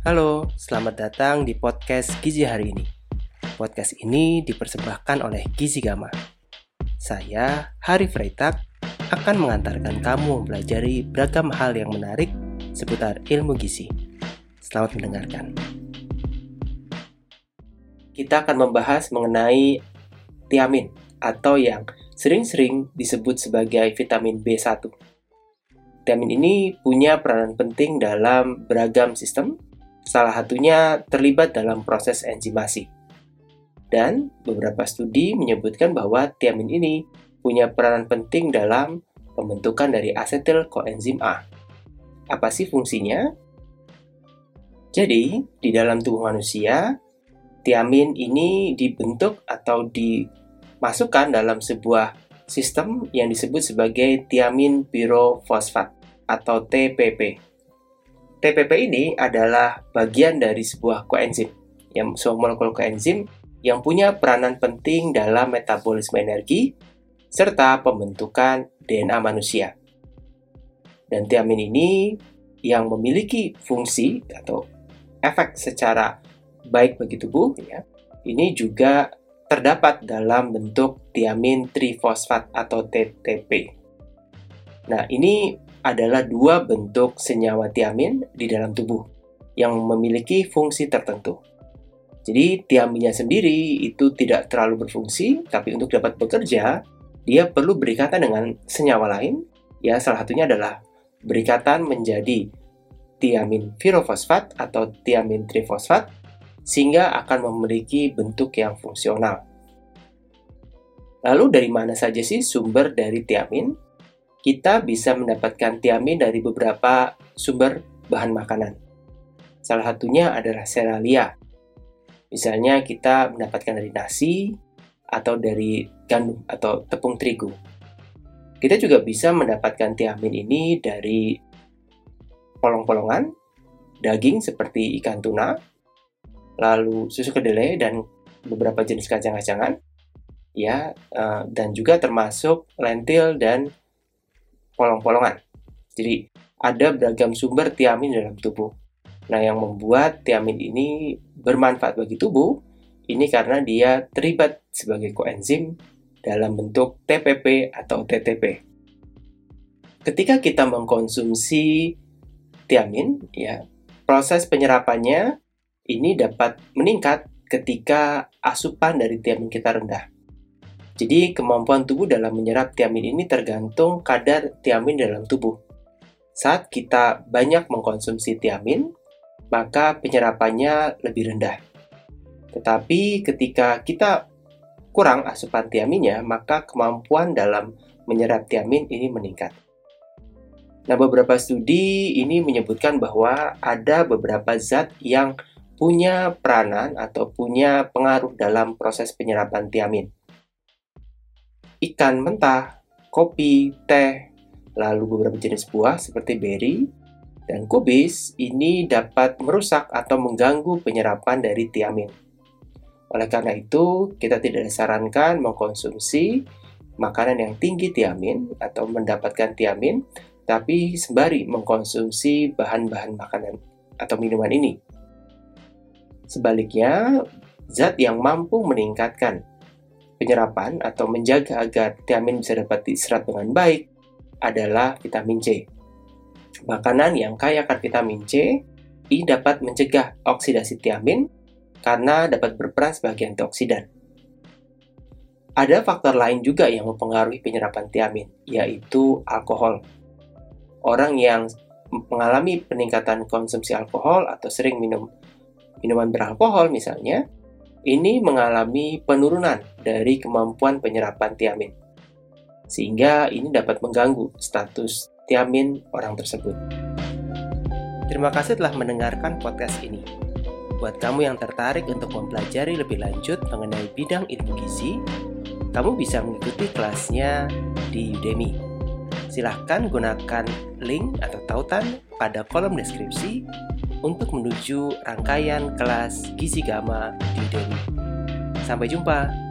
Halo, selamat datang di podcast Gizi hari ini. Podcast ini dipersembahkan oleh Gizi Gama. Saya, Hari Freitag, akan mengantarkan kamu mempelajari beragam hal yang menarik seputar ilmu gizi. Selamat mendengarkan. Kita akan membahas mengenai tiamin atau yang sering-sering disebut sebagai vitamin B1. Tiamin ini punya peranan penting dalam beragam sistem Salah satunya terlibat dalam proses enzimasi. Dan beberapa studi menyebutkan bahwa tiamin ini punya peranan penting dalam pembentukan dari asetil koenzim A. Apa sih fungsinya? Jadi, di dalam tubuh manusia, tiamin ini dibentuk atau dimasukkan dalam sebuah sistem yang disebut sebagai tiamin pirofosfat atau TPP. TPP ini adalah bagian dari sebuah koenzim, yang sebuah molekul koenzim yang punya peranan penting dalam metabolisme energi serta pembentukan DNA manusia. Dan tiamin ini yang memiliki fungsi atau efek secara baik bagi tubuh ya. Ini juga terdapat dalam bentuk tiamin trifosfat atau TTP. Nah, ini adalah dua bentuk senyawa tiamin di dalam tubuh yang memiliki fungsi tertentu. Jadi tiaminnya sendiri itu tidak terlalu berfungsi, tapi untuk dapat bekerja, dia perlu berikatan dengan senyawa lain. Ya, salah satunya adalah berikatan menjadi tiamin pirofosfat atau tiamin trifosfat, sehingga akan memiliki bentuk yang fungsional. Lalu dari mana saja sih sumber dari tiamin? Kita bisa mendapatkan tiamin dari beberapa sumber bahan makanan. Salah satunya adalah seralia. Misalnya kita mendapatkan dari nasi atau dari gandum atau tepung terigu. Kita juga bisa mendapatkan tiamin ini dari polong-polongan, daging seperti ikan tuna, lalu susu kedelai dan beberapa jenis kacang-kacangan, ya, eh, dan juga termasuk lentil dan polong-polongan. Jadi ada beragam sumber tiamin dalam tubuh. Nah, yang membuat tiamin ini bermanfaat bagi tubuh ini karena dia terlibat sebagai koenzim dalam bentuk TPP atau TTP. Ketika kita mengkonsumsi tiamin, ya, proses penyerapannya ini dapat meningkat ketika asupan dari tiamin kita rendah. Jadi kemampuan tubuh dalam menyerap tiamin ini tergantung kadar tiamin dalam tubuh. Saat kita banyak mengkonsumsi tiamin, maka penyerapannya lebih rendah. Tetapi ketika kita kurang asupan tiaminnya, maka kemampuan dalam menyerap tiamin ini meningkat. Nah, beberapa studi ini menyebutkan bahwa ada beberapa zat yang punya peranan atau punya pengaruh dalam proses penyerapan tiamin ikan mentah, kopi, teh, lalu beberapa jenis buah seperti beri dan kubis ini dapat merusak atau mengganggu penyerapan dari tiamin. Oleh karena itu, kita tidak disarankan mengkonsumsi makanan yang tinggi tiamin atau mendapatkan tiamin, tapi sembari mengkonsumsi bahan-bahan makanan atau minuman ini. Sebaliknya, zat yang mampu meningkatkan penyerapan atau menjaga agar tiamin bisa dapat diserap dengan baik adalah vitamin C. Makanan yang kaya akan vitamin C ini dapat mencegah oksidasi tiamin karena dapat berperan sebagai antioksidan. Ada faktor lain juga yang mempengaruhi penyerapan tiamin, yaitu alkohol. Orang yang mengalami peningkatan konsumsi alkohol atau sering minum minuman beralkohol misalnya, ini mengalami penurunan dari kemampuan penyerapan tiamin, sehingga ini dapat mengganggu status tiamin orang tersebut. Terima kasih telah mendengarkan podcast ini. Buat kamu yang tertarik untuk mempelajari lebih lanjut mengenai bidang ilmu gizi, kamu bisa mengikuti kelasnya di Udemy. Silahkan gunakan link atau tautan pada kolom deskripsi untuk menuju rangkaian kelas Gizi Gama di Dewi. Sampai jumpa!